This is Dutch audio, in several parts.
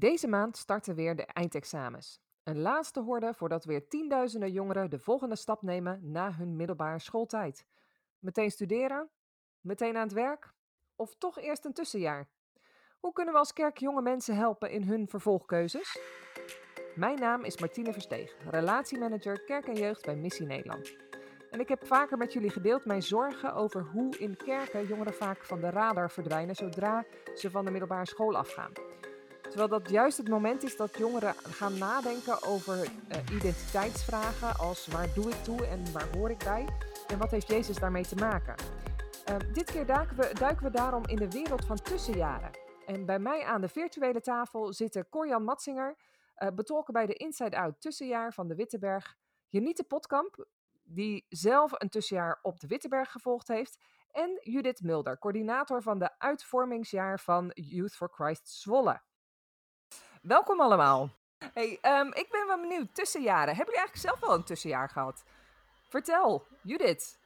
Deze maand starten weer de eindexamens. Een laatste horde voordat weer tienduizenden jongeren de volgende stap nemen na hun middelbare schooltijd. Meteen studeren? Meteen aan het werk? Of toch eerst een tussenjaar? Hoe kunnen we als kerk jonge mensen helpen in hun vervolgkeuzes? Mijn naam is Martine Versteeg, relatiemanager Kerk en Jeugd bij Missie Nederland. En ik heb vaker met jullie gedeeld mijn zorgen over hoe in kerken jongeren vaak van de radar verdwijnen zodra ze van de middelbare school afgaan. Terwijl dat juist het moment is dat jongeren gaan nadenken over uh, identiteitsvragen als waar doe ik toe en waar hoor ik bij en wat heeft Jezus daarmee te maken. Uh, dit keer duiken we, duiken we daarom in de wereld van tussenjaren. En bij mij aan de virtuele tafel zitten Corjan Matsinger, uh, betrokken bij de Inside Out tussenjaar van de Witteberg, Janiete Potkamp, die zelf een tussenjaar op de Witteberg gevolgd heeft, en Judith Mulder, coördinator van de uitvormingsjaar van Youth for Christ Zwolle. Welkom allemaal. Hey, um, ik ben wel benieuwd. Tussenjaren. Hebben jullie eigenlijk zelf wel een tussenjaar gehad? Vertel, Judith.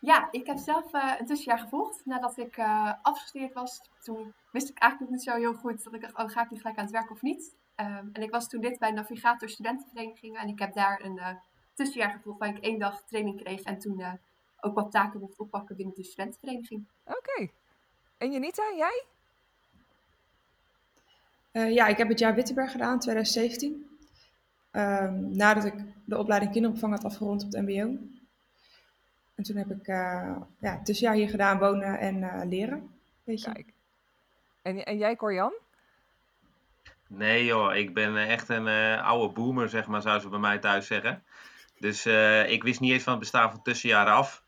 Ja, ik heb zelf uh, een tussenjaar gevolgd. Nadat ik uh, afgestudeerd was, toen wist ik eigenlijk nog niet zo heel goed dat ik dacht, oh, ga ik nu gelijk aan het werk of niet? Um, en ik was toen dit bij Navigator Studentenvereniging en ik heb daar een uh, tussenjaar gevolgd waar ik één dag training kreeg en toen ook wat taken mocht oppakken binnen de studentenvereniging. Oké. Okay. En Janita, jij? Uh, ja, ik heb het jaar Wittenberg gedaan, 2017. Um, nadat ik de opleiding kinderopvang had afgerond op het mbo. En toen heb ik uh, ja, het tussenjaar hier gedaan, wonen en uh, leren. Weet je. Kijk. En, en jij, Corian? Nee joh, ik ben echt een oude boomer, zeg maar, zou ze bij mij thuis zeggen. Dus ik wist niet eens van het bestaan van tussenjaren af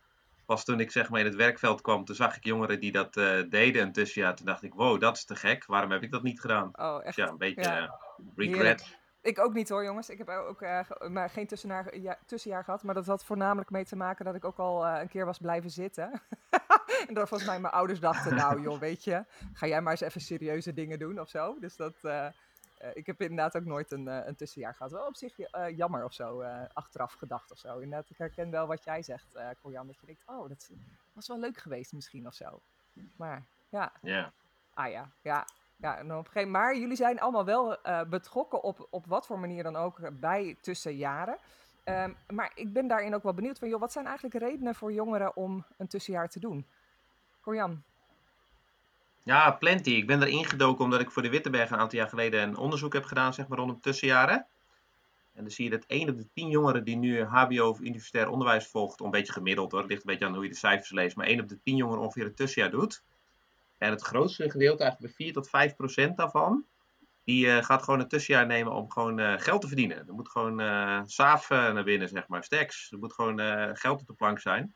pas toen ik zeg maar in het werkveld kwam, toen zag ik jongeren die dat uh, deden een tussenjaar. Toen dacht ik, wow, dat is te gek. Waarom heb ik dat niet gedaan? Oh, echt? Dus ja, een beetje ja. Uh, regret. Heerlijk. Ik ook niet hoor, jongens. Ik heb ook uh, maar geen tussenjaar, ja, tussenjaar gehad. Maar dat had voornamelijk mee te maken dat ik ook al een keer was blijven zitten. en dat volgens mij mijn ouders dachten, nou joh, weet je, ga jij maar eens even serieuze dingen doen of zo. Dus dat, uh, ik heb inderdaad ook nooit een, uh, een tussenjaar gehad. Wel op zich uh, jammer of zo, achteraf gedacht of zo. Inderdaad, ik herken wel wat jij zegt, uh, Corjan. Dat je denkt, oh, dat was wel leuk geweest misschien of zo. Maar ja. Yeah. Ah ja, ja. ja en op een gegeven, maar jullie zijn allemaal wel betrokken op, op wat voor manier dan ook bij tussenjaren. Um, maar ik ben daarin ook wel benieuwd van, joh, wat zijn eigenlijk redenen voor jongeren om een tussenjaar te doen? Corjan. Ja, plenty. Ik ben er ingedoken omdat ik voor de Witteberg een aantal jaar geleden een onderzoek heb gedaan, zeg maar rondom tussenjaren. En dan zie je dat 1 op de 10 jongeren die nu HBO of universitair onderwijs volgt, een beetje gemiddeld hoor, het ligt een beetje aan hoe je de cijfers leest, maar 1 op de 10 jongeren ongeveer het tussenjaar doet. En het grootste gedeelte, eigenlijk 4 tot 5 procent daarvan, die uh, gaat gewoon een tussenjaar nemen om gewoon uh, geld te verdienen. Er moet gewoon uh, saaf naar binnen, zeg maar, stacks. Er moet gewoon geld op de plank zijn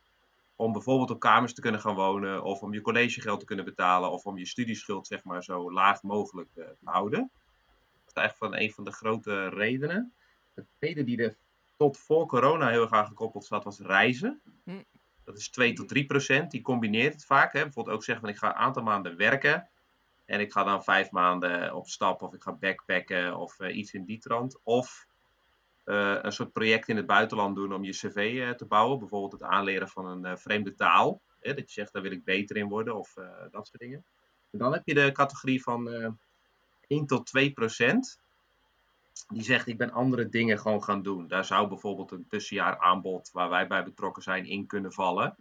om bijvoorbeeld op kamers te kunnen gaan wonen, of om je collegegeld te kunnen betalen, of om je studieschuld zeg maar zo laag mogelijk uh, te houden. Dat is eigenlijk van een van de grote redenen. De tweede die er tot voor corona heel erg aan gekoppeld zat, was reizen. Hm. Dat is 2 tot 3 procent. Die combineert het vaak. Hè. Bijvoorbeeld ook zeggen van ik ga een aantal maanden werken. En ik ga dan vijf maanden op stap of ik ga backpacken of uh, iets in die trant. Of uh, een soort project in het buitenland doen om je cv uh, te bouwen. Bijvoorbeeld het aanleren van een uh, vreemde taal. Hè, dat je zegt, daar wil ik beter in worden of dat soort dingen. En dan heb je de categorie van 1 tot 2 procent. Die zegt, ik ben andere dingen gewoon gaan doen. Daar zou bijvoorbeeld een tussenjaar aanbod waar wij bij betrokken zijn in kunnen vallen.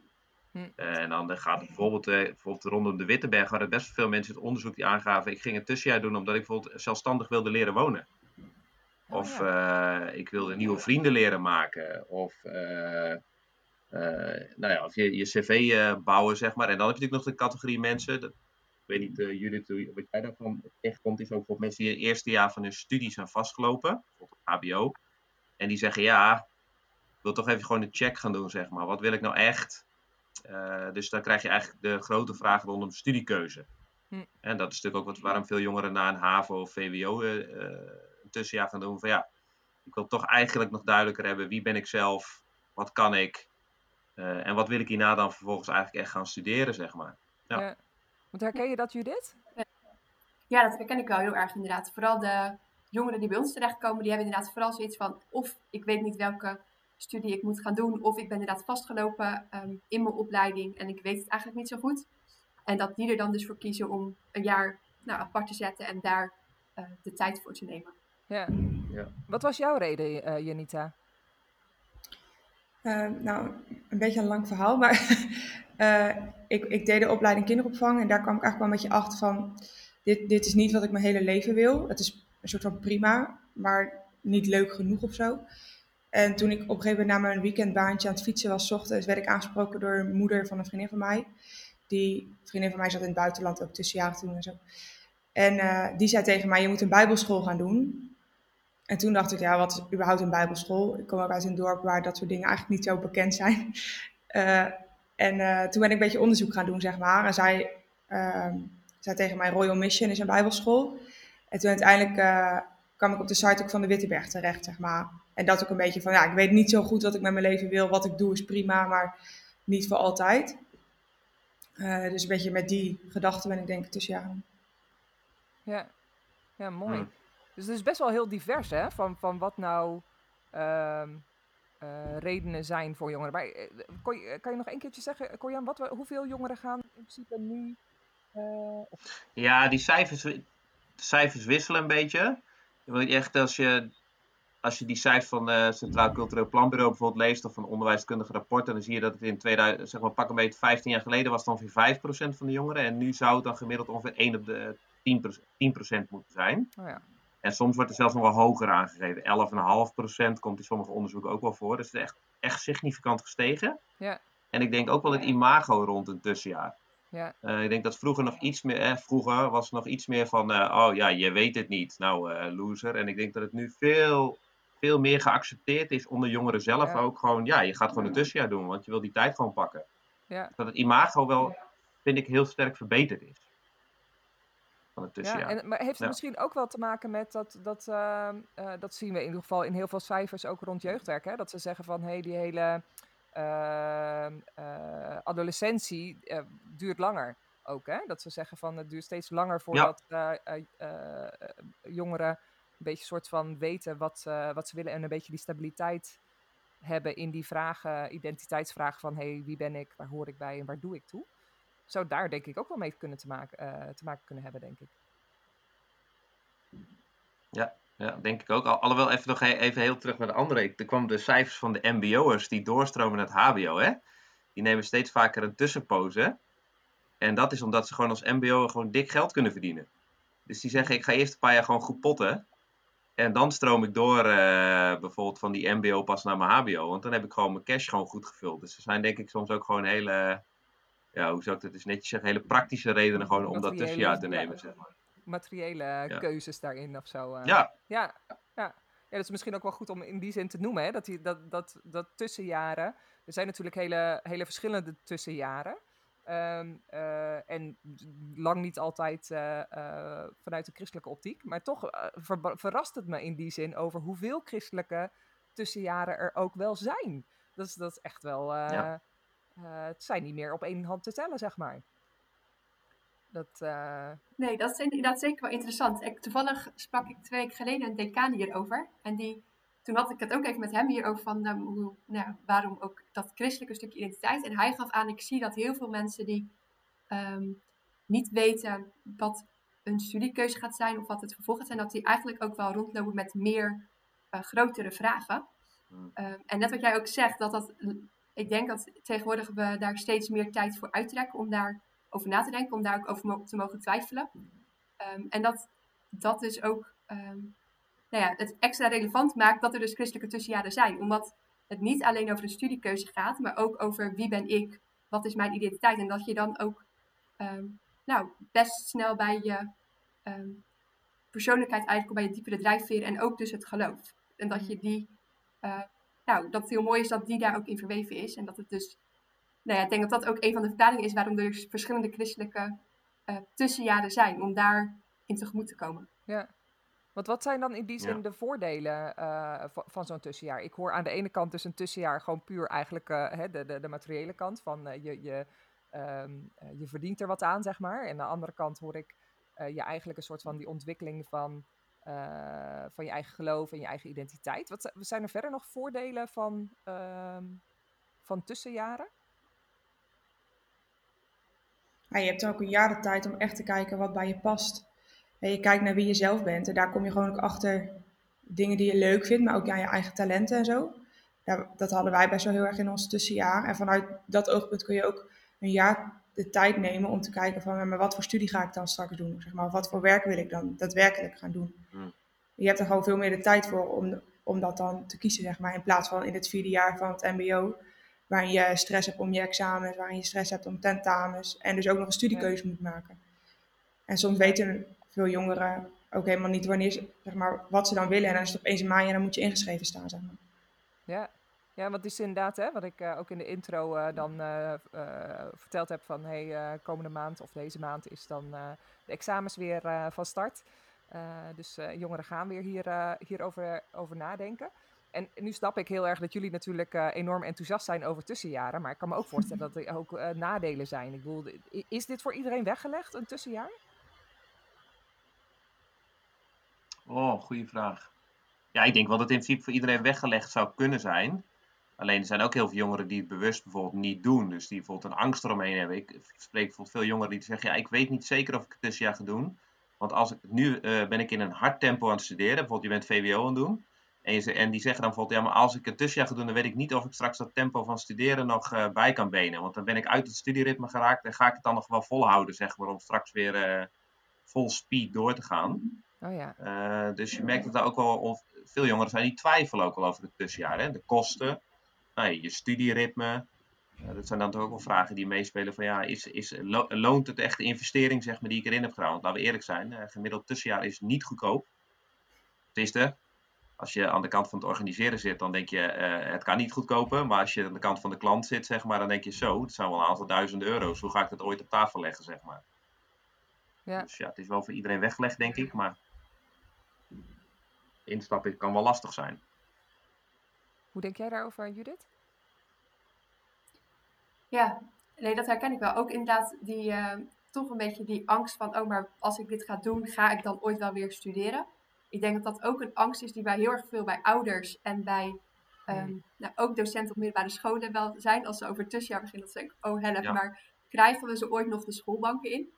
Hm. En dan gaat het bijvoorbeeld, bijvoorbeeld rondom de Wittenberg, waren er best veel mensen het onderzoek die aangaven. Ik ging een tussenjaar doen omdat ik bijvoorbeeld zelfstandig wilde leren wonen. Oh, of uh, ik wilde nieuwe vrienden leren maken. Of, uh, uh, nou ja, of je, je cv bouwen, zeg maar. En dan heb je natuurlijk nog de categorie mensen. Dat, ik weet niet, Judith, wat jij daarvan echt komt, is ook voor mensen die het eerste jaar van hun studie zijn vastgelopen. Bijvoorbeeld HBO. En die zeggen, ja, ik wil toch even gewoon een check gaan doen, zeg maar. Wat wil ik nou echt? dus dan krijg je eigenlijk de grote vraag rondom studiekeuze. Hm. En dat is natuurlijk ook wat, waarom veel jongeren naar een HAVO of VWO tussenjaar gaan doen van ja, ik wil toch eigenlijk nog duidelijker hebben wie ben ik zelf, wat kan ik uh, en wat wil ik hierna dan vervolgens eigenlijk echt gaan studeren, zeg maar. Ja. ja. Want herken je dat, Judith? Ja, dat herken ik wel heel erg inderdaad. Vooral de jongeren die bij ons terechtkomen, die hebben inderdaad vooral zoiets van of ik weet niet welke studie ik moet gaan doen, of ik ben inderdaad vastgelopen um, in mijn opleiding en ik weet het eigenlijk niet zo goed. En dat die er dan dus voor kiezen om een jaar nou, apart te zetten en daar de tijd voor te nemen. Ja. ja. Wat was jouw reden, Janita? nou, een beetje een lang verhaal, maar ik, ik deed de opleiding kinderopvang en daar kwam ik eigenlijk wel een beetje achter van, dit, dit is niet wat ik mijn hele leven wil. Het is een soort van prima, maar niet leuk genoeg of zo. En toen ik op een gegeven moment na mijn weekendbaantje aan het fietsen was, ochtends, werd ik aangesproken door een moeder van een vriendin van mij. Die vriendin van mij zat in het buitenland, ook tussenjarig toen en zo. En uh, die zei tegen mij, je moet een bijbelschool gaan doen. En toen dacht ik, ja, wat is überhaupt een bijbelschool? Ik kom ook uit een dorp waar dat soort dingen eigenlijk niet zo bekend zijn. Uh, en uh, toen ben ik een beetje onderzoek gaan doen, zeg maar. En zij ehm, zei tegen mij, Royal Mission is een bijbelschool. En toen uiteindelijk kwam ik op de site ook van de Witteberg terecht, zeg maar. En dat ook een beetje van, ja, ik weet niet zo goed wat ik met mijn leven wil. Wat ik doe is prima, maar niet voor altijd. Uh, dus een beetje met die gedachten ben ik denk ik tussen jaren. Ja, ja mooi. Dus het is best wel heel divers, hè? Van, van wat nou uh, uh, redenen zijn voor jongeren. Maar, eh, je, kan je nog een keertje zeggen, Corjan, wat, hoeveel jongeren gaan in principe nu... Ja, die cijfers, cijfers wisselen een beetje. Echt als je als je die cijfers van het Centraal Cultureel Planbureau bijvoorbeeld leest, of van onderwijskundige rapporten, dan zie je dat het in 2000, zeg maar pak een beetje 15 jaar geleden was het ongeveer 5% van de jongeren. En nu zou het dan gemiddeld ongeveer 1 op de 10%, 10 moeten zijn. Oh ja. En soms wordt er zelfs nog wel hoger aangegeven. 11,5% komt in sommige onderzoeken ook wel voor. Dus het is echt, echt significant gestegen. Ja. En ik denk ook wel het imago rond een tussenjaar. Ja. Uh, ik denk dat vroeger nog iets meer, eh, vroeger was nog iets meer van, uh, oh ja, je weet het niet, nou uh, loser. En ik denk dat het nu veel veel meer geaccepteerd is onder jongeren zelf ook. Gewoon, ja, je gaat gewoon een tussenjaar doen, want je wil die tijd gewoon pakken. Ja. Dat het imago wel, vind ik, heel sterk verbeterd is. Van het tussenjaar. Ja, en, maar heeft het misschien ook wel te maken met dat, dat, uh, uh, dat zien we in ieder geval in heel veel cijfers ook rond jeugdwerk, hè? dat ze zeggen van, hé, hey, die hele uh, adolescentie duurt langer ook, hè? Dat ze zeggen van, het duurt steeds langer voordat jongeren een beetje soort van weten wat, wat ze willen en een beetje die stabiliteit hebben in die vragen, identiteitsvragen van hey, wie ben ik, waar hoor ik bij en waar doe ik toe? Zou daar denk ik ook wel mee kunnen te maken, uh, te maken kunnen hebben, denk ik. Ja, ja, denk ik ook. Alhoewel, even nog even heel terug naar de andere. Er kwam de cijfers van de MBO'ers die doorstromen naar het HBO. Hè? Die nemen steeds vaker een tussenpose. En dat is omdat ze gewoon als MBO'er gewoon dik geld kunnen verdienen. Dus die zeggen: ik ga eerst een paar jaar gewoon goed potten. En dan stroom ik door uh, bijvoorbeeld van die MBO pas naar mijn HBO. Want dan heb ik gewoon mijn cash gewoon goed gevuld. Dus er zijn denk ik soms ook gewoon hele, ja, hoe zou ik dat dus netjes zeggen, hele praktische redenen gewoon om dat tussenjaar te nemen. Ja, zeg maar. Materiële keuzes daarin of zo. Uh. Ja. ja. Ja. Ja, dat is misschien ook wel goed om in die zin te noemen, hè? Dat, die, dat, dat, dat tussenjaren. Er zijn natuurlijk hele, hele verschillende tussenjaren. Ehm, eh, en lang niet altijd uh, uh, vanuit de christelijke optiek. Maar toch verrast het me in die zin over hoeveel christelijke tussenjaren er ook wel zijn. Dat is, dat is echt wel. Het zijn niet meer op één hand te tellen, zeg maar. Dat, Nee, dat is inderdaad zeker wel interessant. Ik, toevallig sprak ik twee weken geleden een decaan hierover. En die toen had ik het ook even met hem hierover van um, hoe, nou, waarom ook dat christelijke stukje identiteit. En hij gaf aan, ik zie dat heel veel mensen die ehm, niet weten wat een studiekeuze gaat zijn of wat het vervolg gaat zijn, dat die eigenlijk ook wel rondlopen met meer uh, grotere vragen. Um, en net wat jij ook zegt, dat dat, ik denk dat tegenwoordig we daar steeds meer tijd voor uittrekken om daar over na te denken, om daar ook over te mogen twijfelen. en dat dat dus ook nou ja, het extra relevant maakt dat er dus christelijke tussenjaren zijn. Omdat het niet alleen over een studiekeuze gaat, maar ook over wie ben ik, wat is mijn identiteit. En dat je dan ook ehm, nou, best snel bij je ehm, persoonlijkheid eigenlijk bij je diepere drijfveer en ook dus het geloof. En dat je die, uh, nou, dat het heel mooi is dat die daar ook in verweven is. En dat het dus, nou ja, ik denk dat dat ook een van de vertalingen is waarom er verschillende christelijke uh, tussenjaren zijn, om daar in tegemoet te komen. Ja, want wat zijn dan in die zin de voordelen uh, van, zo'n tussenjaar? Ik hoor aan de ene kant dus een tussenjaar gewoon puur eigenlijk uh, hè, de, de, de, materiële kant van uh, je, je, um, je verdient er wat aan, zeg maar. En aan de andere kant hoor ik je eigenlijk een soort van die ontwikkeling van, van je eigen geloof en je eigen identiteit. Wat zijn er verder nog voordelen van, ehm, van tussenjaren? Ja, je hebt ook een jaar de tijd om echt te kijken wat bij je past. En je kijkt naar wie je zelf bent en daar kom je gewoon ook achter dingen die je leuk vindt, maar ook aan je eigen talenten en zo. dat hadden wij best wel heel erg in ons tussenjaar. En vanuit dat oogpunt kun je ook een jaar de tijd nemen om te kijken van, maar wat voor studie ga ik dan straks doen? Zeg maar, wat voor werk wil ik dan daadwerkelijk gaan doen? Hmm. Je hebt er gewoon veel meer de tijd voor om, om dat dan te kiezen, zeg maar, in plaats van in het vierde jaar van het mbo, waarin je stress hebt om je examens, waarin je stress hebt om tentamens en dus ook nog een studiekeuze moet maken. En soms weten veel jongeren ook helemaal niet wanneer ze, zeg maar, wat ze dan willen. En dan is het opeens een maand en dan moet je ingeschreven staan, zeg maar. Ja, ja, want het is inderdaad, hè, wat ik uh, ook in de intro uh, dan uh, verteld heb van hey, komende maand of deze maand is dan de examens weer van start. dus jongeren gaan weer hier, hierover over nadenken. En nu snap ik heel erg dat jullie natuurlijk enorm enthousiast zijn over tussenjaren. Maar ik kan me ook voorstellen dat er ook nadelen zijn. Ik bedoel, is dit voor iedereen weggelegd, een tussenjaar? Oh, goede vraag. Ja, ik denk wel dat het in principe voor iedereen weggelegd zou kunnen zijn. Alleen er zijn ook heel veel jongeren die het bewust bijvoorbeeld niet doen. Dus die bijvoorbeeld een angst eromheen hebben. Ik spreek bijvoorbeeld veel jongeren die zeggen, ja, ik weet niet zeker of ik het tussenjaar ga doen. Want als ik, nu uh, ben ik in een hard tempo aan het studeren. Bijvoorbeeld je bent VWO aan het doen. En, je, en die zeggen dan bijvoorbeeld, ja, maar als ik het tussenjaar ga doen, dan weet ik niet of ik straks dat tempo van studeren nog uh, bij kan benen. Want dan ben ik uit het studieritme geraakt en ga ik het dan nog wel volhouden, zeg maar, om straks weer uh, vol speed door te gaan. Oh ja. Uh, dus je merkt dat daar ook wel, veel jongeren zijn die twijfelen ook wel over het tussenjaar. Hè? De kosten, nou, je studieritme. Uh, dat zijn dan toch ook wel vragen die meespelen van ja, is, is, lo loont het echt de investering zeg maar, die ik erin heb gedaan? Want laten we eerlijk zijn, uh, gemiddeld tussenjaar is niet goedkoop. Het is er. Als je aan de kant van het organiseren zit, dan denk je het kan niet goedkoper. Maar als je aan de kant van de klant zit, zeg maar, dan denk je zo, het zijn wel een aantal duizenden euro's. Hoe ga ik dat ooit op tafel leggen, zeg maar? Ja. Dus ja, het is wel voor iedereen weggelegd, denk ik. Maar instappen kan wel lastig zijn. Hoe denk jij daarover, Judith? Ja, nee, dat herken ik wel. Ook inderdaad die, uh, toch een beetje die angst van, oh, maar als ik dit ga doen, ga ik dan ooit wel weer studeren? Ik denk dat dat ook een angst is die bij heel erg veel bij ouders en bij um, nou, ook docenten op middelbare scholen wel zijn. Als ze over het tussenjaar beginnen, dat ze denken, oh help, maar krijgen we ze ooit nog de schoolbanken in?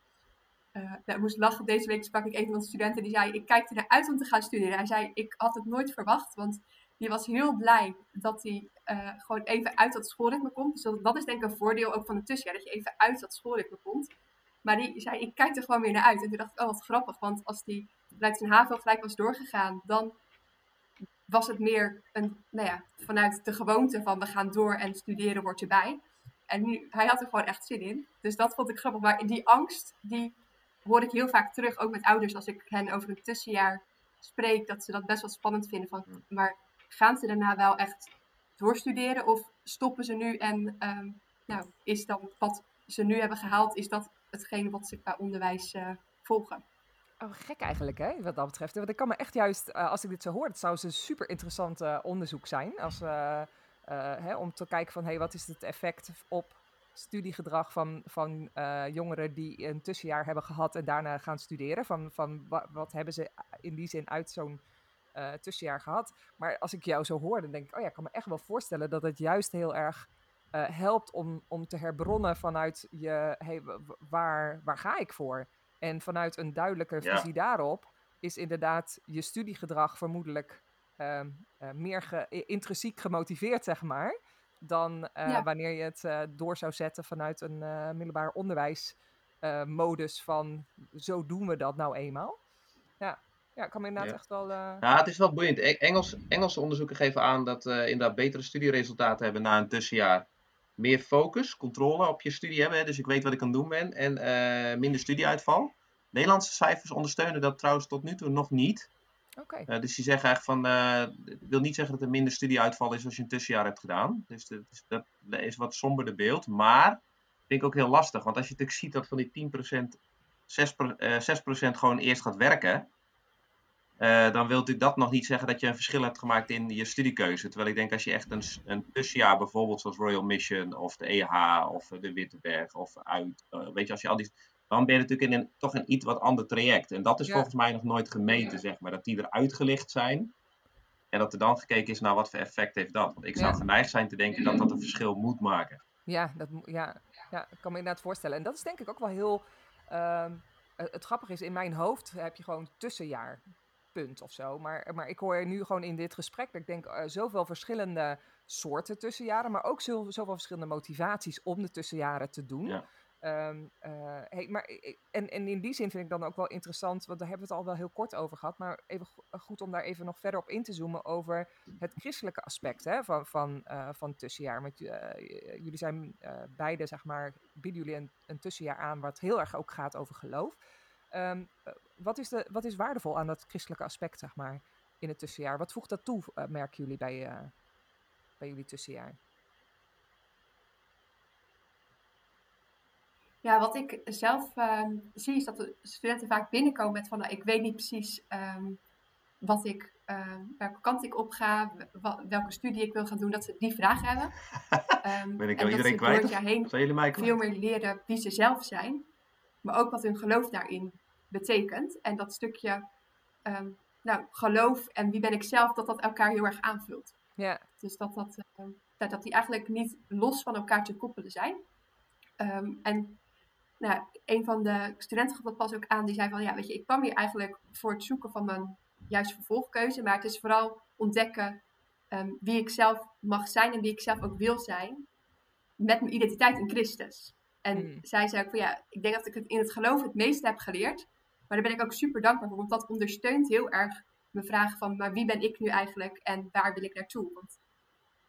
uh, nou, ik moest lachen. Deze week sprak ik een van de studenten die zei: Ik kijk er naar uit om te gaan studeren. Hij zei: Ik had het nooit verwacht, want die was heel blij dat hij uh, gewoon even uit dat schoolritme komt. Dus dat, dat, is denk ik een voordeel ook van het tussenjaar, dat je even uit dat schoolritme komt. Maar die zei: Ik kijk er gewoon weer naar uit. En toen dacht ik: Oh, wat grappig, want als die vanuit zijn HAVO gelijk was doorgegaan, dan was het meer een, nou ja, vanuit de gewoonte van we gaan door en studeren wordt erbij. En nu, hij had er gewoon echt zin in. Dus dat vond ik grappig. Maar die angst, die hoor ik heel vaak terug, ook met ouders, als ik hen over een tussenjaar spreek, dat ze dat best wel spannend vinden. Van, maar gaan ze daarna wel echt doorstuderen of stoppen ze nu en ehm, nou, is dan wat ze nu hebben gehaald, is dat hetgene wat ze qua onderwijs uh, volgen? Oh, gek eigenlijk, hè, wat dat betreft. Want ik kan me echt juist, uh, als ik dit zo hoor, het zou een super interessant uh, onderzoek zijn. Als, hè, om te kijken van, hey, wat is het effect op studiegedrag van, van jongeren die een tussenjaar hebben gehad en daarna gaan studeren. Van, van wat hebben ze in die zin uit zo'n uh, tussenjaar gehad. Maar als ik jou zo hoor, dan denk ik, oh ja, ik kan me echt wel voorstellen dat het juist heel erg uh, helpt om, om te herbronnen vanuit je, hey, waar, waar ga ik voor? En vanuit een duidelijke visie daarop is inderdaad je studiegedrag vermoedelijk ehm, meer ge intrinsiek gemotiveerd, zeg maar dan uh, wanneer je het uh, door zou zetten vanuit een uh, middelbaar onderwijsmodus van zo doen we dat nou eenmaal. Ja, ja ik kan me inderdaad echt wel... Ja, het is wel boeiend. E-, Engels, Engelse onderzoeken geven aan dat uh, inderdaad betere studieresultaten hebben na een tussenjaar. Meer focus, controle op je studie hebben, dus ik weet wat ik aan het doen ben en minder studieuitval. Nederlandse cijfers ondersteunen dat trouwens tot nu toe nog niet. Okay. Dus die zeggen eigenlijk van, uh, wil niet zeggen dat er minder studieuitval is als je een tussenjaar hebt gedaan. Dus dat is, dat is wat somberder beeld. Maar vind ik ook heel lastig. Want als je natuurlijk ziet dat van die 10% 6%, uh, 6 gewoon eerst gaat werken. Uh, dan wil natuurlijk dat nog niet zeggen dat je een verschil hebt gemaakt in je studiekeuze. Terwijl ik denk als je echt een, een tussenjaar, bijvoorbeeld zoals Royal Mission of de EH of de Wittenberg of uit, weet je, als je al die dan ben je natuurlijk in een, toch een iets wat ander traject. En dat is volgens mij nog nooit gemeten, zeg maar. Dat die er uitgelicht zijn. En dat er dan gekeken is naar wat voor effect heeft dat. Want ik zou geneigd zijn te denken dat dat een verschil moet maken. Ja, dat, ja, ja, ik kan me inderdaad voorstellen. En dat is denk ik ook wel heel... Uh, het grappige is, in mijn hoofd heb je gewoon tussenjaar punt of zo. Maar, maar ik hoor nu gewoon in dit gesprek dat ik denk uh, zoveel verschillende soorten tussenjaren, maar ook zoveel, zoveel verschillende motivaties om de tussenjaren te doen. Ja. Um, hey, maar, en, en in die zin vind ik dan ook wel interessant, want daar hebben we het al wel heel kort over gehad, maar even goed om daar even nog verder op in te zoomen over het christelijke aspect hè, van, van, uh, van tussenjaar. Want uh, jullie zijn beide, zeg maar, bieden jullie een, een, tussenjaar aan wat heel erg ook gaat over geloof. Um, wat, is de, wat is waardevol aan dat christelijke aspect, zeg maar, in het tussenjaar? Wat voegt dat toe, merken jullie bij, bij jullie tussenjaar? Ja, wat ik zelf ehm, zie is dat de studenten vaak binnenkomen met van nou, ik weet niet precies ehm, wat ik, uh, welke kant ik op ga, welke studie ik wil gaan doen, dat ze die vraag hebben. ben ik en dat iedereen kwijt? jaar heen veel meer leren wie ze zelf zijn, maar ook wat hun geloof daarin betekent. En dat stukje nou, geloof en wie ben ik zelf, dat dat elkaar heel erg aanvult. Ja. Dus dat, dat, dat die eigenlijk niet los van elkaar te koppelen zijn. en nou, een van de studenten gaf dat pas ook aan. Die zei van, ja, weet je, ik kwam hier eigenlijk voor het zoeken van mijn juiste vervolgkeuze. Maar het is vooral ontdekken um, wie ik zelf mag zijn en wie ik zelf ook wil zijn. Met mijn identiteit in Christus. En hmm. zij zei ook van, ja, ik denk dat ik het in het geloof het meeste heb geleerd. Maar daar ben ik ook super dankbaar voor. Want dat ondersteunt heel erg mijn vraag van, maar wie ben ik nu eigenlijk en waar wil ik naartoe? Want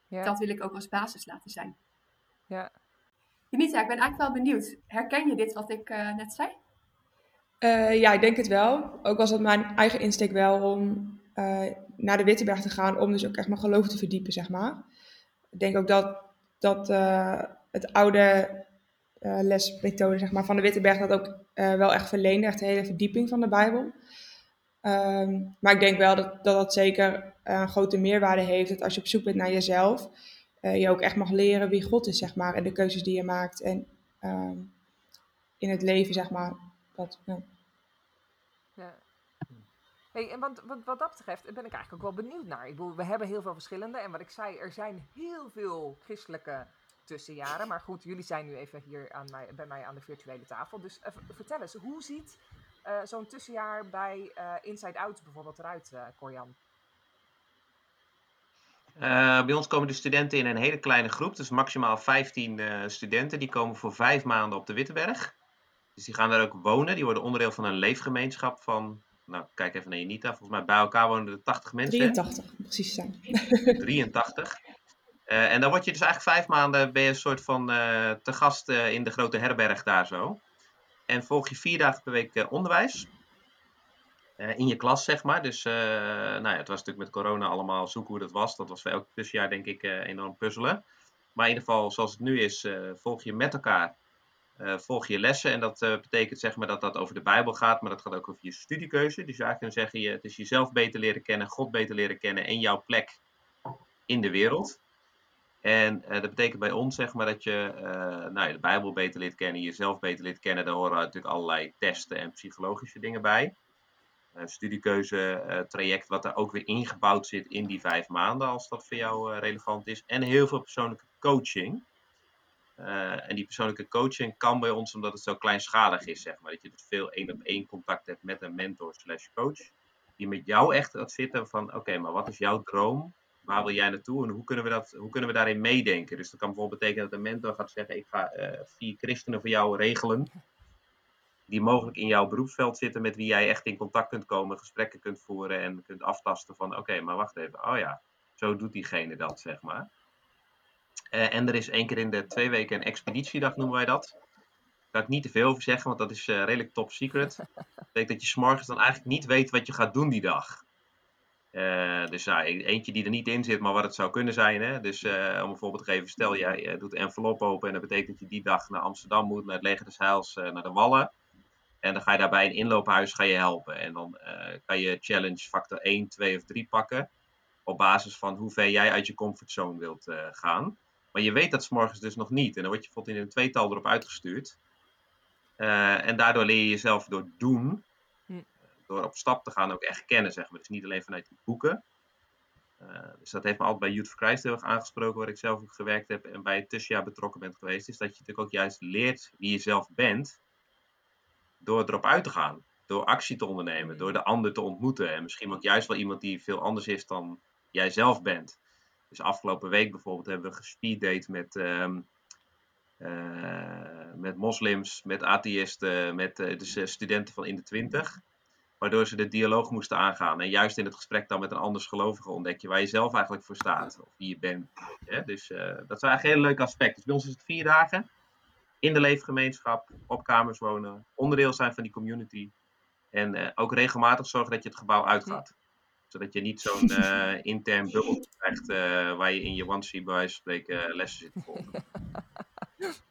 ja. dat wil ik ook als basis laten zijn. Ja, Janita, ik ben eigenlijk wel benieuwd. Herken je dit wat ik uh, net zei? Uh, ja, ik denk het wel. Ook was het mijn eigen insteek wel om uh, naar de Witteberg te gaan, om dus ook echt mijn geloof te verdiepen, zeg maar. Ik denk ook dat, dat het oude lesmethode zeg maar, van de Witteberg dat ook wel echt verleende, echt de hele verdieping van de Bijbel. Um, maar ik denk wel dat, dat dat zeker een grote meerwaarde heeft, dat als je op zoek bent naar jezelf, uh, je ook echt mag leren wie God is, zeg maar. En de keuzes die je maakt. En uh, in het leven, zeg maar. Ja. Hey, en wat, wat, wat, dat betreft ben ik eigenlijk ook wel benieuwd naar. Ik bedoel, we hebben heel veel verschillende. En wat ik zei, er zijn heel veel christelijke tussenjaren. Maar goed, jullie zijn nu even hier aan mij, bij mij aan de virtuele tafel. Dus uh, vertel eens, hoe ziet uh, zo'n tussenjaar bij uh, Inside Out bijvoorbeeld eruit, Corian? Uh, bij ons komen de studenten in een hele kleine groep, dus maximaal 15 uh, studenten. Die komen voor vijf maanden op de Witteberg. Dus die gaan daar ook wonen. Die worden onderdeel van een leefgemeenschap van, nou kijk even naar Janita, volgens mij bij elkaar wonen er 80 mensen. 83, precies zijn. 83. Uh, en dan word je dus eigenlijk vijf maanden ben je een soort van te gast in de grote herberg daar zo. En volg je vier dagen per week onderwijs. Eh, in je klas, zeg maar. Dus nou ja, het was natuurlijk met corona allemaal zoeken hoe dat was. Dat was voor elk tussenjaar, denk ik, enorm puzzelen. Maar in ieder geval, zoals het nu is, volg je met elkaar volg je lessen. En dat betekent zeg maar dat dat over de Bijbel gaat, maar dat gaat ook over je studiekeuze. Dus je eigenlijk kunnen zeggen, je, het is jezelf beter leren kennen, God beter leren kennen en jouw plek in de wereld. En dat betekent bij ons zeg maar dat je nou ja, de Bijbel beter leert kennen, jezelf beter leert kennen. Daar horen natuurlijk allerlei testen en psychologische dingen bij studiekeuze uh, traject wat er ook weer ingebouwd zit in die vijf maanden, als dat voor jou relevant is. En heel veel persoonlijke coaching. En die persoonlijke coaching kan bij ons, omdat het zo kleinschalig is, zeg maar. Dat je dus veel één op één contact hebt met een mentor slash coach. Die met jou echt gaat zitten van, oké, maar wat is jouw droom? Waar wil jij naartoe? En hoe kunnen, we dat, hoe kunnen we daarin meedenken? Dus dat kan bijvoorbeeld betekenen dat een mentor gaat zeggen, ik ga vier christenen voor jou regelen die mogelijk in jouw beroepsveld zitten, met wie jij echt in contact kunt komen, gesprekken kunt voeren en kunt aftasten van oké, maar wacht even, oh ja, zo doet diegene dat, zeg maar. Uh, en er is één keer in de twee weken een expeditiedag, noemen wij dat. Daar kan ik niet te veel over zeggen, want dat is uh, redelijk top secret. Dat betekent dat je s'morgens dan eigenlijk niet weet wat je gaat doen die dag. Uh, dus ja, eentje die er niet in zit, maar wat het zou kunnen zijn. Hè? Dus om een voorbeeld te geven, stel jij doet de envelop open en dat betekent dat je die dag naar Amsterdam moet, naar het Leger des Heils, naar de Wallen. En dan ga je daarbij een inloophuis ga je helpen. En dan kan je challenge factor 1, 2 of 3 pakken. Op basis van hoe ver jij uit je comfortzone wilt gaan. Maar je weet dat s dus nog niet. En dan word je bijvoorbeeld in een tweetal erop uitgestuurd. En daardoor leer je jezelf door doen. Door op stap te gaan ook echt kennen, zeg maar. Dus niet alleen vanuit die boeken. dus dat heeft me altijd bij Youth for Christ aangesproken, waar ik zelf ook gewerkt heb en bij het tussenjaar betrokken ben geweest. Is dat je natuurlijk ook juist leert wie je zelf bent door erop uit te gaan. Door actie te ondernemen, door de ander te ontmoeten. En misschien ook juist wel iemand die veel anders is dan jij zelf bent. Dus afgelopen week bijvoorbeeld hebben we gespeeddate met, ehm, eh, met moslims, met atheïsten, met uh, studenten van in de twintig. Waardoor ze de dialoog moesten aangaan. En juist in het gesprek dan met een anders gelovige ontdek je waar je zelf eigenlijk voor staat. Of wie je bent. Dus uh, dat is eigenlijk een heel leuk aspect. Dus bij ons is het vier dagen. In de leefgemeenschap, op kamers wonen. Onderdeel zijn van die community. En ook regelmatig zorgen dat je het gebouw uitgaat zodat je niet zo'n uh, intern bubbel krijgt waar je in je onesie bij wijze van spreken lessen zit te volgen.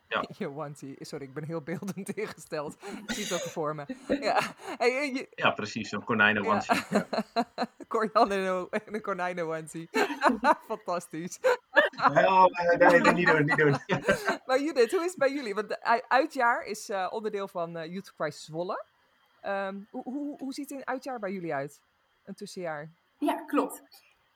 Ja. Je onesie. Sorry, ik ben heel beeldend ingesteld. Ik zie het ook voor me. Ja, hey, je... ja precies. Zo'n konijnen onesie. Ja. Corian en een konijnen onesie. Fantastisch. Oh, nee, nee, niet doen, niet doen. maar Judith, hoe is het bij jullie? Want uitjaar is uh, onderdeel van uh, Youth Crisis Zwolle. Um, hoe, hoe, hoe ziet een uitjaar bij jullie uit? Een tussenjaar? Ja, klopt.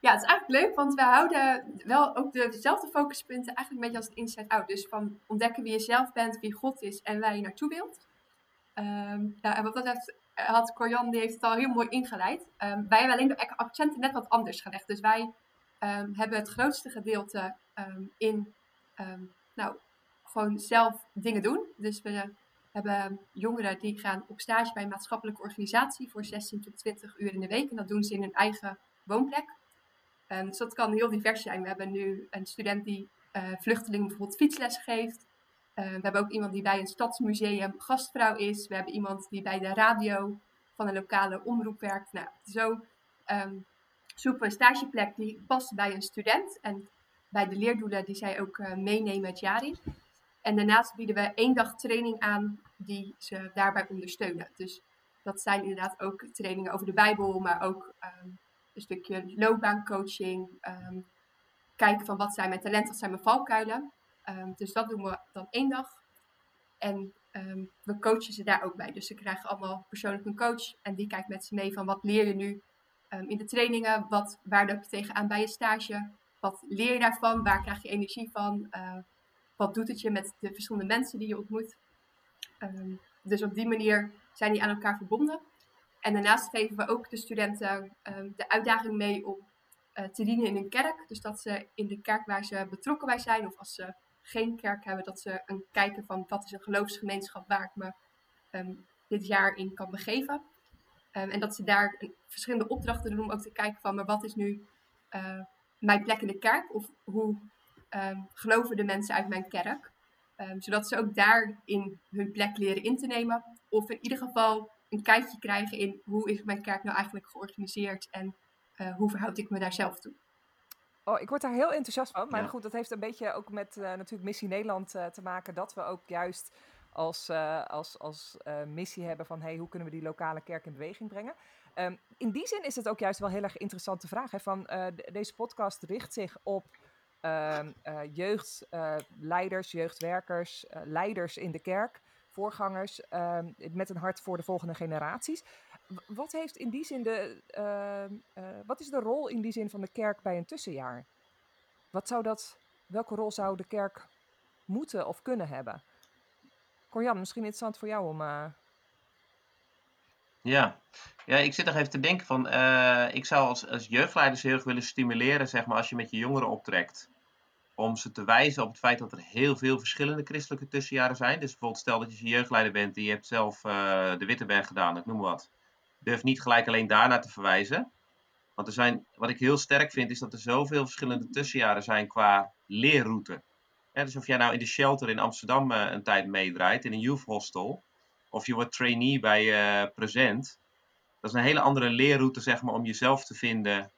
Ja, het is eigenlijk leuk, want we houden wel ook dezelfde focuspunten eigenlijk een beetje als het inside-out. Dus van ontdekken wie je zelf bent, wie God is en waar je naartoe wilt. Nou, en wat dat heeft, had Corian, die heeft het al heel mooi ingeleid. Um, wij hebben alleen de accenten net wat anders gelegd. Dus wij um, hebben het grootste gedeelte in, nou, gewoon zelf dingen doen. Dus we hebben jongeren die gaan op stage bij een maatschappelijke organisatie voor 16 tot 20 uur in de week. En dat doen ze in hun eigen woonplek. Um, dus dat kan heel divers zijn. We hebben nu een student die uh, vluchtelingen bijvoorbeeld fietsles geeft. Uh, we hebben ook iemand die bij een stadsmuseum gastvrouw is. We hebben iemand die bij de radio van een lokale omroep werkt. Nou, zo um, zoeken we een stageplek die past bij een student. En bij de leerdoelen die zij ook uh, meenemen het jaar in. En daarnaast bieden we één dag training aan die ze daarbij ondersteunen. Dus dat zijn inderdaad ook trainingen over de Bijbel, maar ook een stukje loopbaancoaching. Um, kijken van wat zijn mijn talenten, wat zijn mijn valkuilen. Um, dus dat doen we dan één dag. En we coachen ze daar ook bij. Dus ze krijgen allemaal persoonlijk een coach. En die kijkt met ze mee van wat leer je nu in de trainingen. Wat, waar loop je tegenaan bij je stage? Wat leer je daarvan? Waar krijg je energie van? Uh, wat doet het je met de verschillende mensen die je ontmoet? Dus op die manier zijn die aan elkaar verbonden. En daarnaast geven we ook de studenten um, de uitdaging mee om uh, te dienen in een kerk. Dus dat ze in de kerk waar ze betrokken bij zijn, of als ze geen kerk hebben, dat ze een kijken van wat is een geloofsgemeenschap waar ik me um, dit jaar in kan begeven. en dat ze daar verschillende opdrachten doen om ook te kijken van, maar wat is nu uh, mijn plek in de kerk? Of hoe geloven de mensen uit mijn kerk. Zodat ze ook daarin hun plek leren in te nemen. Of in ieder geval een kijkje krijgen in hoe is mijn kerk nou eigenlijk georganiseerd en uh, hoe verhoud ik me daar zelf toe. Oh, ik word daar heel enthousiast van. Maar ja. goed, dat heeft een beetje ook met uh, natuurlijk Missie Nederland uh, te maken. Dat we ook juist als, als, als missie hebben van hey, hoe kunnen we die lokale kerk in beweging brengen. Um, in die zin is het ook juist wel heel erg interessante vraag. Hè, van, deze podcast richt zich op uh, uh, jeugdleiders, uh, jeugdwerkers, eh, leiders in de kerk, voorgangers, ehm, met een hart voor de volgende generaties. Wat heeft in die zin de, ehm, eh, wat is de rol in die zin van de kerk bij een tussenjaar? Wat zou dat, welke rol zou de kerk moeten of kunnen hebben? Corjan, misschien interessant voor jou om. Uh... Ja. ja, ik zit nog even te denken van, uh, ik zou als, als jeugdleiders heel erg willen stimuleren, zeg maar, als je met je jongeren optrekt om ze te wijzen op het feit dat er heel veel verschillende christelijke tussenjaren zijn. Dus bijvoorbeeld stel dat je jeugdleider bent en je hebt zelf uh, de Witteberg gedaan, ik noem wat. Durf niet gelijk alleen daarnaar te verwijzen. Want er zijn, wat ik heel sterk vind, is dat er zoveel verschillende tussenjaren zijn qua leerroute. Dus of jij nou in de shelter in Amsterdam uh, een tijd meedraait, in een youth hostel, of je wordt trainee bij uh, Present. Dat is een hele andere leerroute, zeg maar, om jezelf te vinden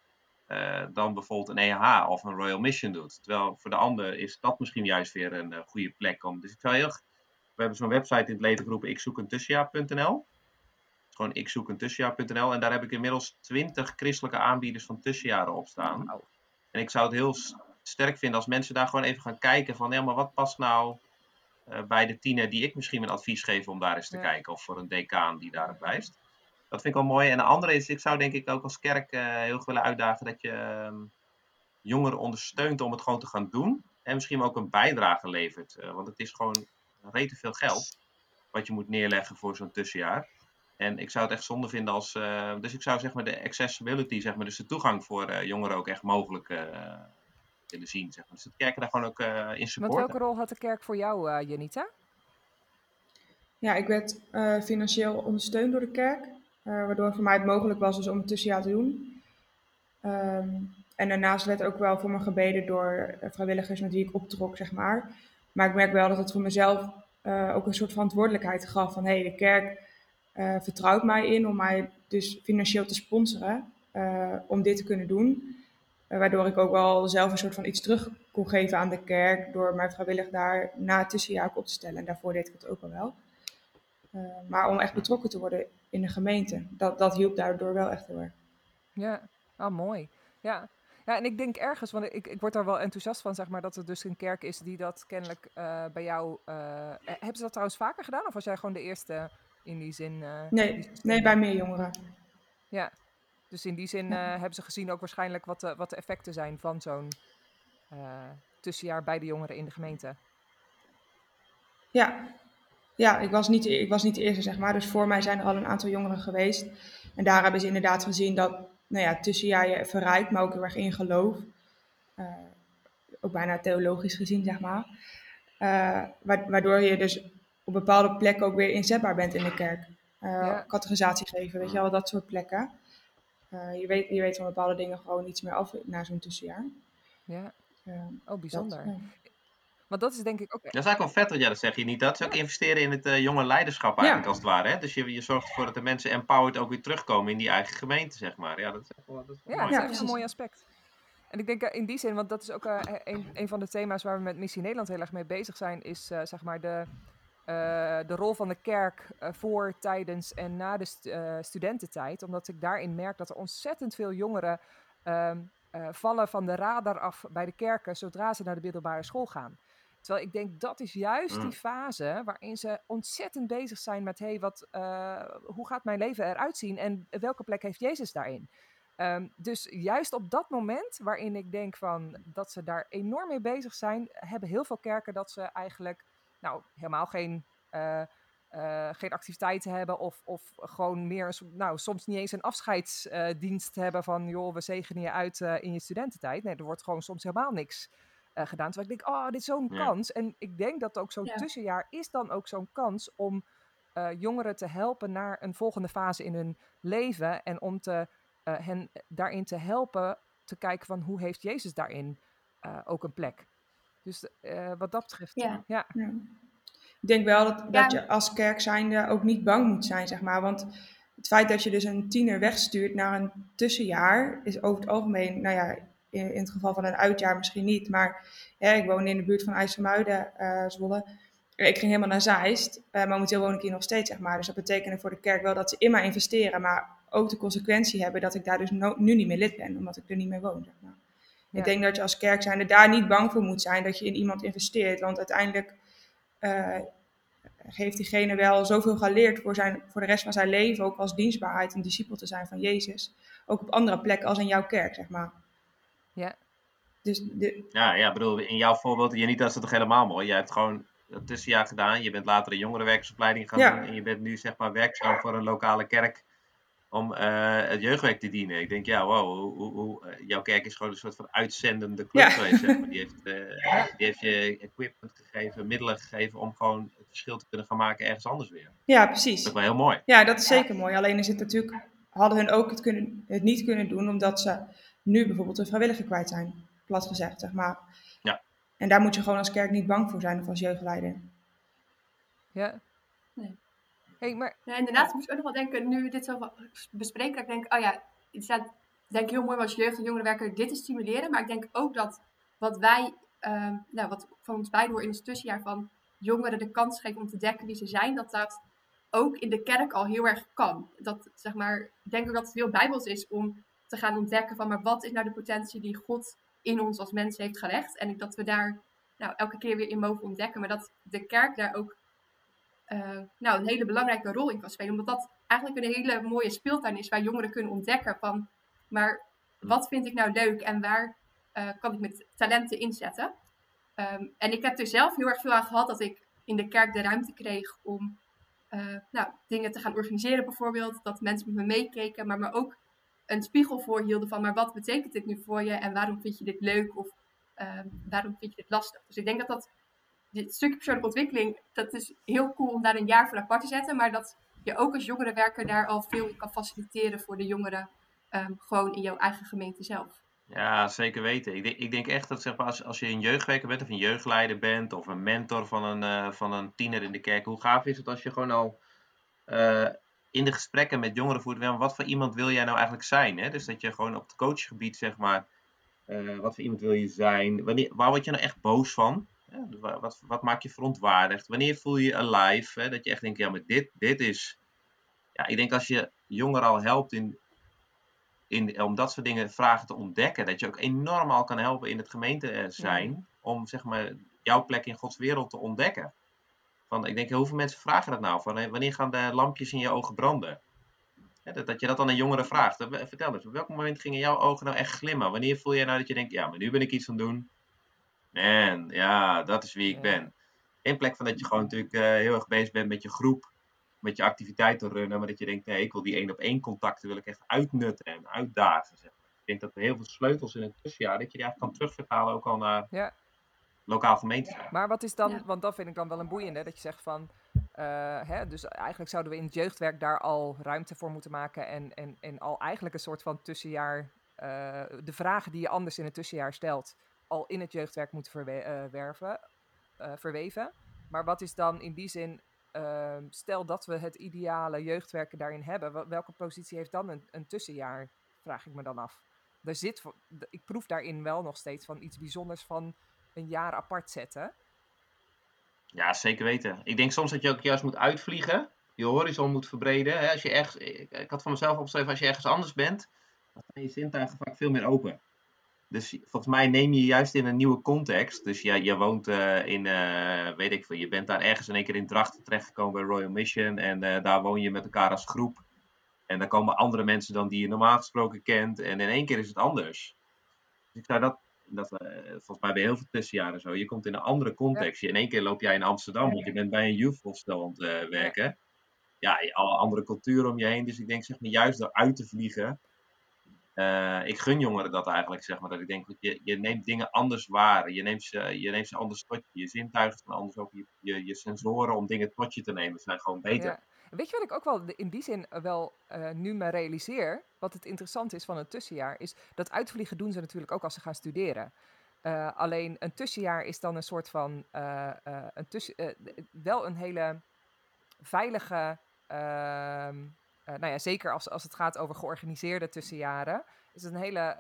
uh, dan bijvoorbeeld een EH of een Royal Mission doet. Terwijl voor de ander is dat misschien juist weer een uh, goede plek om. Dus ik zou heel. We hebben zo'n website in het leven geroepen, ikzoekentussenjaar.nl. Gewoon ikzoekentussenjaar.nl. En daar heb ik inmiddels 20 christelijke aanbieders van tussenjaren op staan. Wow. En ik zou het heel sterk vinden als mensen daar gewoon even gaan kijken van, ja, maar wat past nou uh, bij de tiener die ik misschien een advies geef om daar eens te ja. kijken. Of voor een decaan die daarop wijst dat vind ik wel mooi. En de andere is, ik zou denk ik ook als kerk uh, heel erg willen uitdagen dat je uh, jongeren ondersteunt om het gewoon te gaan doen. En misschien ook een bijdrage levert. Uh, want het is gewoon rete veel geld. wat je moet neerleggen voor zo'n tussenjaar. En ik zou het echt zonde vinden als. eh, dus ik zou zeg maar de accessibility, zeg maar, dus de toegang voor eh, jongeren ook echt mogelijk eh, willen zien. Zeg maar. Dus dat kerken daar gewoon ook eh, in Want supporten. welke rol had de kerk voor jou, eh Janita? Ja, ik werd eh, financieel ondersteund door de kerk, eh, waardoor voor mij het mogelijk was dus om het tussenjaar te doen. Ehm, en daarnaast werd ook wel voor me gebeden door eh, vrijwilligers met wie ik optrok, zeg maar. Maar ik merk wel dat het voor mezelf eh, ook een soort verantwoordelijkheid gaf van hé, hey, de kerk vertrouwt mij in om mij dus financieel te sponsoren om dit te kunnen doen. Waardoor ik ook wel zelf een soort van iets terug kon geven aan de kerk door mij vrijwillig daar na het tussenjaar op te stellen. En daarvoor deed ik het ook al wel. Uh, maar om echt betrokken te worden in de gemeente, dat, dat hielp daardoor wel echt heel erg. Ja, ah, mooi. Ja. ja, en ik denk ergens, want ik, ik word daar wel enthousiast van, zeg maar, dat er dus een kerk is die dat kennelijk uh, bij jou... Uh, hebben ze dat trouwens vaker gedaan? Of was jij gewoon de eerste in die zin? Uh, nee, die nee, bij meer jongeren. Ja, dus in die zin ja. hebben ze gezien ook waarschijnlijk wat de, wat de effecten zijn van zo'n tussenjaar bij de jongeren in de gemeente. Ja, ja, ik was, niet, ik was niet de eerste, zeg maar. Dus voor mij zijn er al een aantal jongeren geweest. En daar hebben ze inderdaad gezien dat, nou ja, tussenjaar je verrijkt, maar ook heel erg in geloof. Uh, ook bijna theologisch gezien, zeg maar. Uh, waardoor je dus op bepaalde plekken ook weer inzetbaar bent in de kerk. Uh, ja. Categorisatie geven, weet je wel, dat soort plekken. je, weet, je weet van bepaalde dingen gewoon niets meer af na zo'n tussenjaar. Ja, oh bijzonder. Dat, want dat is denk ik ook... Dat is eigenlijk wel vet wat jij dat zegt, je niet. Dat is ook investeren in het uh, jonge leiderschap eigenlijk ja. als het ware. Hè? Dus je, je zorgt ervoor dat de mensen empowered ook weer terugkomen in die eigen gemeente, zeg maar. Ja, dat is echt wel, dat is wel ja, mooi. dat is een mooi aspect. En ik denk uh, in die zin, want dat is ook uh, een, een van de thema's waar we met Missie Nederland heel erg mee bezig zijn, is uh, zeg maar de, de rol van de kerk voor, tijdens en na de stu studententijd. Omdat ik daarin merk dat er ontzettend veel jongeren um, vallen van de radar af bij de kerken zodra ze naar de middelbare school gaan. Terwijl ik denk dat is juist die fase waarin ze ontzettend bezig zijn met: hé, hey, wat, uh, hoe gaat mijn leven eruit zien en welke plek heeft Jezus daarin? Um, dus juist op dat moment waarin ik denk van dat ze daar enorm mee bezig zijn, hebben heel veel kerken dat ze eigenlijk nou helemaal geen. Uh, uh, geen activiteiten hebben of, of gewoon meer, nou soms niet eens een afscheidsdienst hebben van joh, we zegenen je uit in je studententijd. Nee, er wordt gewoon soms helemaal niks gedaan. Terwijl ik denk, oh, dit is zo'n ja. kans. En ik denk dat ook zo'n ja. tussenjaar is dan ook zo'n kans om uh, jongeren te helpen naar een volgende fase in hun leven. En om te, uh, hen daarin te helpen te kijken van hoe heeft Jezus daarin ook een plek. Dus wat dat betreft, ja. ja. Ik denk wel dat, dat je als kerk zijnde ook niet bang moet zijn, zeg maar. Want het feit dat je dus een tiener wegstuurt naar een tussenjaar is over het algemeen, nou ja, in, in het geval van een uitjaar misschien niet. Maar ja, ik woon in de buurt van IJsselmuiden, uh, Zwolle. Ik ging helemaal naar Zeist. Uh, momenteel woon ik hier nog steeds, zeg maar. Dus dat betekende voor de kerk wel dat ze in mij investeren. Maar ook de consequentie hebben dat ik daar dus no nu niet meer lid ben. Omdat ik er niet meer woon, zeg maar. Ja. Ik denk dat je als kerk zijnde daar niet bang voor moet zijn dat je in iemand investeert. Want uiteindelijk uh, heeft diegene wel zoveel geleerd voor, zijn, voor de rest van zijn leven. Ook als dienstbaarheid en discipel te zijn van Jezus. Ook op andere plekken als in jouw kerk, zeg maar. Ja. Dus de... Ja, ja, bedoel, in jouw voorbeeld, je niet dat is het toch helemaal mooi. Jij hebt gewoon het tussenjaar gedaan. Je bent later een jongerenwerkersopleiding gaan Ja. doen. En je bent nu zeg maar werkzaam voor een lokale kerk om eh, het jeugdwerk te dienen. Ik denk, ja, wow, hoe, hoe, hoe, eh, jouw kerk is gewoon een soort van uitzendende club Ja. geweest. Zeg maar. die, heeft, eh, die heeft je equipment gegeven, middelen gegeven om gewoon het verschil te kunnen gaan maken ergens anders weer. ja, Dat precies. is ook wel heel mooi. Ja, dat is zeker mooi. Alleen is het natuurlijk, hadden hun ook het, kunnen, het niet kunnen doen, omdat ze nu bijvoorbeeld een vrijwilliger kwijt zijn, plat gezegd, zeg maar. Ja. En daar moet je gewoon als kerk niet bang voor zijn of als jeugdleider. Ja. Nee. Hey, maar Ja, inderdaad, ik moest ook nog wel denken, nu we dit zo bespreken, dat ik denk, oh ja, het is denk ik heel mooi als jeugd- en jongerenwerker dit te stimuleren. Maar ik denk ook dat wat wij, ehm, nou, wat van ons beiden hoor in het tussenjaar van jongeren de kans geven om te dekken wie ze zijn, dat dat ook in de kerk al heel erg kan. Dat, zeg maar, ik denk ook dat het heel bijbels is om te gaan ontdekken van, maar wat is nou de potentie die God in ons als mens heeft gelegd? En dat we daar nou, elke keer weer in mogen ontdekken, maar dat de kerk daar ook eh, nou, een hele belangrijke rol in kan spelen. Omdat dat eigenlijk een hele mooie speeltuin is waar jongeren kunnen ontdekken van, maar wat vind ik nou leuk en waar eh, kan ik mijn talenten inzetten? Ehm, en ik heb er zelf heel erg veel aan gehad dat ik in de kerk de ruimte kreeg om eh, nou, dingen te gaan organiseren bijvoorbeeld. Dat mensen met me meekeken, maar me ook een spiegel voorhielden van, maar wat betekent dit nu voor je en waarom vind je dit leuk of ehm, waarom vind je dit lastig? Dus ik denk dat dat, dit stukje persoonlijke ontwikkeling, dat is heel cool om daar een jaar voor apart te zetten, maar dat je ook als jongerenwerker daar al veel kan faciliteren voor de jongeren, ehm, gewoon in jouw eigen gemeente zelf. Ja, zeker weten. Ik denk, ik denk echt dat zeg maar, als, je een jeugdwerker bent of een jeugdleider bent of een mentor van een, uh, van een tiener in de kerk, hoe gaaf is het als je gewoon al uh, in de gesprekken met jongeren voert, wat voor iemand wil jij nou eigenlijk zijn? Hè? Dus dat je gewoon op het coachgebied zeg maar, uh, wat voor iemand wil je zijn? Wanneer, waar word je nou echt boos van? Ja, dus wat, wat maakt je verontwaardigd? Wanneer voel je je alive? Hè? Dat je echt denkt, ja, maar dit, dit is... Ja, ik denk als je jongeren al helpt in, in, om dat soort dingen, vragen te ontdekken, dat je ook enorm al kan helpen in het gemeente zijn, ja. om zeg maar jouw plek in Gods wereld te ontdekken. Van, ik denk, hoeveel mensen vragen dat nou? Van, wanneer gaan de lampjes in je ogen branden? Dat, dat, je dat aan een jongere vraagt. Vertel eens, op welk moment gingen jouw ogen nou echt glimmen? Wanneer voel jij nou dat je denkt, ja, maar nu ben ik iets aan het doen. Man, ja, dat is wie ik ben. In plek van dat je gewoon natuurlijk uh, heel erg bezig bent met je groep, met je activiteiten runnen, maar dat je denkt, nee, ik wil die één op één contacten wil ik echt uitnutten en uitdagen. Zeg maar. Ik denk dat er heel veel sleutels in het tussenjaar, dat je die eigenlijk kan terugvertalen ook al naar ja. Lokaal gemeente. Maar wat is dan, ja. want dat vind ik dan wel een boeiende, dat je zegt van, uh, hè, dus eigenlijk zouden we in het jeugdwerk daar al ruimte voor moeten maken en, en, en al eigenlijk een soort van tussenjaar, uh, de vragen die je anders in het tussenjaar stelt, al in het jeugdwerk moeten verwerven, uh, verweven. Maar wat is dan in die zin, uh, stel dat we het ideale jeugdwerken daarin hebben, welke positie heeft dan een, een tussenjaar, vraag ik me dan af. Er zit, ik proef daarin wel nog steeds van iets bijzonders van een jaar apart zetten. Ja, zeker weten. Ik denk soms dat je ook juist moet uitvliegen, je horizon moet verbreden. Als je ergens, ik, had van mezelf opgeschreven, als je ergens anders bent, dan zijn je zintuigen vaak veel meer open. Dus volgens mij neem je juist in een nieuwe context. Dus ja, je woont uh, in, uh, weet ik veel, je bent daar ergens in één keer in Drachten terechtgekomen bij Royal Mission. En uh, daar woon je met elkaar als groep. En dan komen andere mensen dan die je normaal gesproken kent. En in één keer is het anders. Dus ik zou dat, dat volgens mij bij heel veel tussenjaren zo. Je komt in een andere context. Ja. In één keer loop jij in Amsterdam, want je bent bij een youth hostel aan het werken. Ja, alle andere culturen om je heen. Dus ik denk zeg maar juist door uit te vliegen. Uh, ik gun jongeren dat eigenlijk, zeg maar. Dat ik denk, je, je neemt dingen anders waar. Je neemt ze, je neemt ze anders tot je. Je zintuigen zijn anders ook. Je, je, je, sensoren om dingen tot je te nemen zijn gewoon beter. Ja. Weet je wat ik ook wel in die zin wel uh, nu me realiseer? Wat het interessant is van het tussenjaar, is dat uitvliegen doen ze natuurlijk ook als ze gaan studeren. Uh, alleen een tussenjaar is dan een soort van, een tussen, wel een hele veilige ehm, nou ja, zeker als, als het gaat over georganiseerde tussenjaren, is het een hele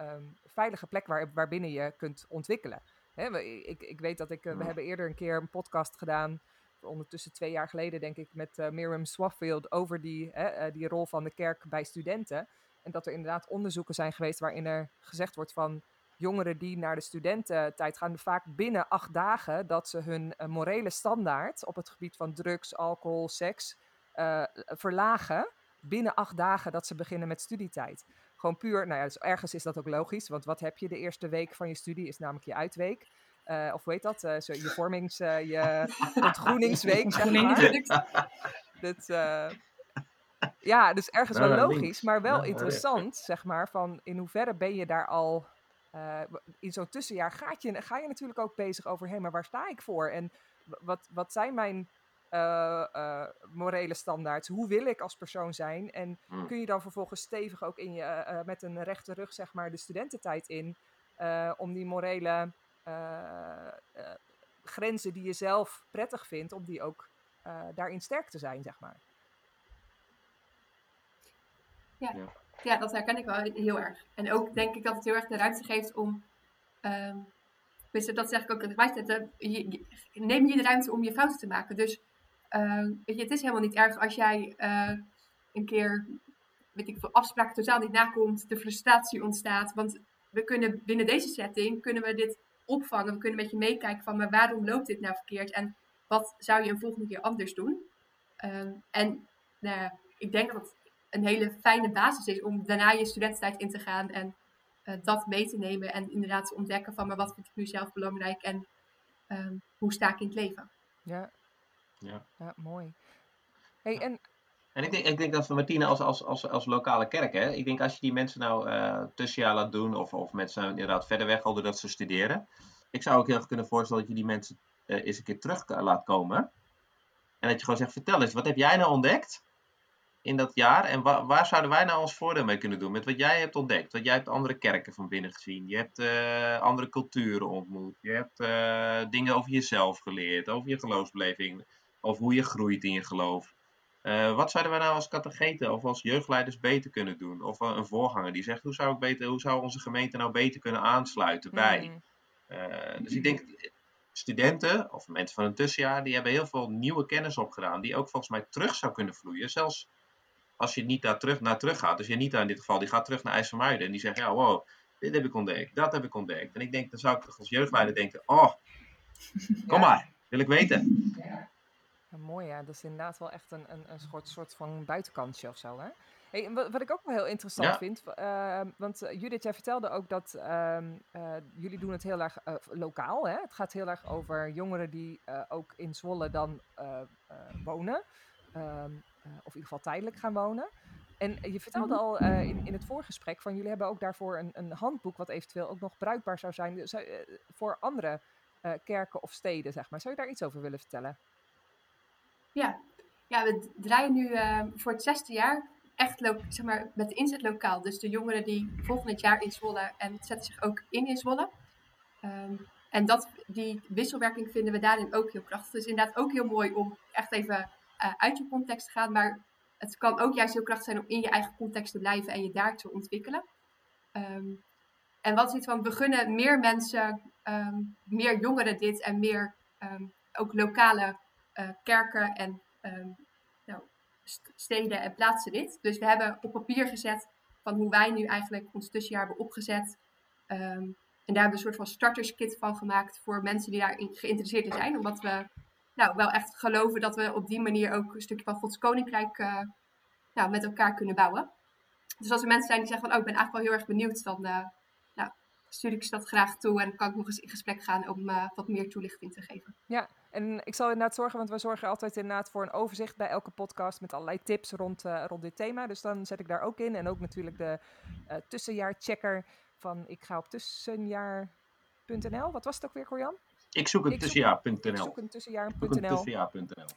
um, veilige plek waar, waarbinnen je kunt ontwikkelen. Hè, ik, ik weet dat ik, we hebben eerder een keer een podcast gedaan, ondertussen twee jaar geleden denk ik, met Miriam Swaffield over die, die rol van de kerk bij studenten. En dat er inderdaad onderzoeken zijn geweest waarin er gezegd wordt van jongeren die naar de studententijd gaan, vaak binnen acht dagen dat ze hun morele standaard op het gebied van drugs, alcohol, seks, verlagen binnen acht dagen dat ze beginnen met studietijd. Gewoon puur, nou ja, dus ergens is dat ook logisch, want wat heb je de eerste week van je studie is namelijk je uitweek. Uh, of weet dat, uh, zo je vormings, je ontgroeningsweek, zeg maar. Dat, ja, dus ergens wel logisch, maar wel interessant, zeg maar, van in hoeverre ben je daar al... in zo'n tussenjaar gaat je, ga je natuurlijk ook bezig over, hé, hey, maar waar sta ik voor? En wat, wat zijn mijn uh, uh, morele standaards. Hoe wil ik als persoon zijn? En mm. kun je dan vervolgens stevig ook in je, uh, met een rechte rug, zeg maar, de studententijd in, om die morele grenzen die je zelf prettig vindt, om die ook daarin sterk te zijn, zeg maar. Ja. ja. Ja. dat herken ik wel heel erg. En ook denk ik dat het heel erg de ruimte geeft om. Um, dus dat zeg ik ook tegelijkertijd. Neem je de ruimte om je fouten te maken. Dus uh, weet je, het is helemaal niet erg als jij uh, een keer, weet ik veel, afspraken totaal niet nakomt, de frustratie ontstaat. Want we kunnen binnen deze setting, kunnen we dit opvangen. We kunnen met je meekijken van, maar waarom loopt dit nou verkeerd? En wat zou je een volgende keer anders doen? Uh, en nou, ik denk dat het een hele fijne basis is om daarna je studententijd in te gaan en uh, dat mee te nemen. En inderdaad te ontdekken van, maar wat vind ik nu zelf belangrijk en ehm, hoe sta ik in het leven? Ja, ja. ja mooi. Hey, en En ik denk, dat Martine als, als, als, als lokale kerk, hè, ik denk als je die mensen nou eh tussenjaar laat doen, of, of mensen nou inderdaad verder weg al doordat ze studeren. Ik zou ook heel erg kunnen voorstellen dat je die mensen eh, eens een keer terug laat komen. En dat je gewoon zegt, vertel eens, wat heb jij nou ontdekt in dat jaar? En wa- waar zouden wij nou ons voordeel mee kunnen doen met wat jij hebt ontdekt? Want jij hebt andere kerken van binnen gezien. Je hebt eh, andere culturen ontmoet. Je hebt dingen over jezelf geleerd, over je geloofsbeleving, over hoe je groeit in je geloof. Eh, wat zouden wij nou als catecheten of als jeugdleiders beter kunnen doen? Of eh, een voorganger die zegt, hoe zou, ik beter, hoe zou onze gemeente nou beter kunnen aansluiten bij? mm, Eh, dus ik denk, studenten of mensen van een tussenjaar, die hebben heel veel nieuwe kennis opgedaan, die ook volgens mij terug zou kunnen vloeien. Zelfs als je niet daar terug, naar terug gaat. Dus je niet in dit geval, die gaat terug naar IJsselmuiden en die zegt, ja wow, dit heb ik ontdekt, dat heb ik ontdekt. En ik denk, dan zou ik toch als jeugdleider denken, oh, kom maar, wil ik weten. Ja, mooi ja, dat is inderdaad wel echt een, een, een soort, soort van buitenkantje of zo. Hè? Hey, wat, wat ik ook wel heel interessant Ja. vind, eh, want eh, Judith, jij vertelde ook dat ehm, eh, jullie doen het heel erg eh, lokaal. Hè? Het gaat heel erg over jongeren die eh, ook in Zwolle dan eh, eh, wonen, ehm, eh, of in ieder geval tijdelijk gaan wonen. En je vertelde Mhm. al eh, in, in het voorgesprek van jullie hebben ook daarvoor een, een handboek wat eventueel ook nog bruikbaar zou zijn voor andere eh, kerken of steden, zeg maar. Zou je daar iets over willen vertellen? Ja, ja we draaien nu eh, voor het zesde jaar echt zeg maar, met de inzet lokaal. Dus de jongeren die volgend jaar in Zwolle en zetten zich ook in in Zwolle. Ehm, en dat, die wisselwerking vinden we daarin ook heel krachtig. Dus inderdaad ook heel mooi om echt even eh, uit je context te gaan. Maar het kan ook juist heel krachtig zijn om in je eigen context te blijven en je daar te ontwikkelen. Ehm, en wat is het van, we gunnen meer mensen, ehm, meer jongeren dit en meer ehm, ook lokale kerken en ehm, nou, st- steden en plaatsen dit. Dus we hebben op papier gezet van hoe wij nu eigenlijk ons tussenjaar hebben opgezet. Ehm, en daar hebben we een soort van starterskit van gemaakt voor mensen die daarin geïnteresseerd in zijn. Omdat we nou, wel echt geloven dat we op die manier ook een stukje van Gods Koninkrijk eh, nou, met elkaar kunnen bouwen. Dus als er mensen zijn die zeggen van, oh, ik ben eigenlijk wel heel erg benieuwd, dan eh, nou, stuur ik ze dat graag toe en kan ik nog eens in gesprek gaan om eh, wat meer toelichting te geven. Ja, en ik zal inderdaad zorgen, want we zorgen altijd inderdaad voor een overzicht bij elke podcast met allerlei tips rond, eh, rond dit thema. Dus dan zet ik daar ook in. En ook natuurlijk de eh tussenjaarchecker van ik ga op tussenjaar.nl. Wat was het ook weer, Corjan? Ik zoek een tussenjaar.nl. Ik zoek een tussenjaar.nl.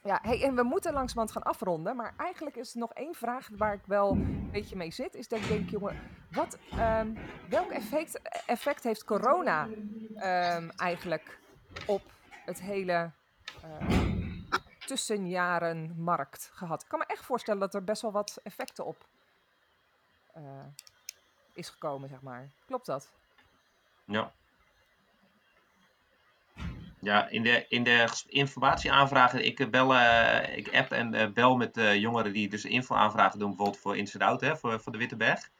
Ja, hey, en we moeten langzamerhand gaan afronden. Maar eigenlijk is er nog één vraag waar ik wel een beetje mee zit. Is dat ik denk, jongen, wat, ehm, welk effect, effect heeft corona ehm, eigenlijk op het hele ehm, tussenjarenmarkt gehad? Ik kan me echt voorstellen dat er best wel wat effecten op eh, is gekomen, zeg maar. Klopt dat? Ja. Ja, in de, in de informatieaanvragen, ik, eh, bel, eh, ik app en eh, bel met eh, jongeren die dus info-aanvragen doen, bijvoorbeeld voor Inside Out, hè, voor, voor de Witteberg.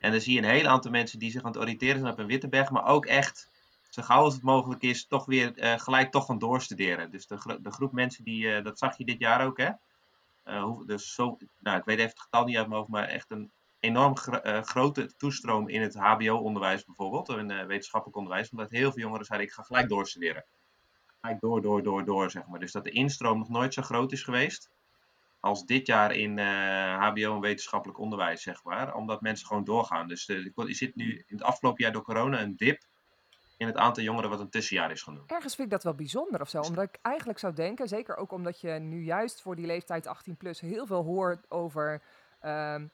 En dan zie je een heel aantal mensen die zich aan het oriënteren zijn op een Witteberg, maar ook echt, zo gauw als het mogelijk is, toch weer eh, gelijk toch gaan doorstuderen. Dus de, de groep mensen, die, eh, dat zag je dit jaar ook, hè. Eh, dus zo, nou, ik weet even het getal niet uit maar echt een enorm gro- grote toestroom in het HBO-onderwijs bijvoorbeeld, in wetenschappelijk onderwijs, omdat heel veel jongeren zeiden: ik ga gelijk doorstuderen. Gelijk door, door, door, door, zeg maar. Dus dat de instroom nog nooit zo groot is geweest als dit jaar in HBO en wetenschappelijk onderwijs, zeg maar, omdat mensen gewoon doorgaan. Dus je zit nu in het afgelopen jaar door corona een dip in het aantal jongeren wat een tussenjaar is genoemd. Ergens vind ik dat wel bijzonder of zo. Omdat ik eigenlijk zou denken, zeker ook omdat je nu juist voor die leeftijd 18 plus heel veel hoort over ehm,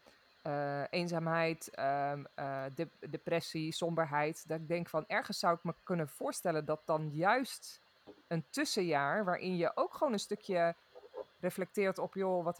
eh, eenzaamheid, ehm, eh, de- depressie, somberheid. Dat ik denk van ergens zou ik me kunnen voorstellen dat dan juist een tussenjaar, waarin je ook gewoon een stukje reflecteert op, joh, wat,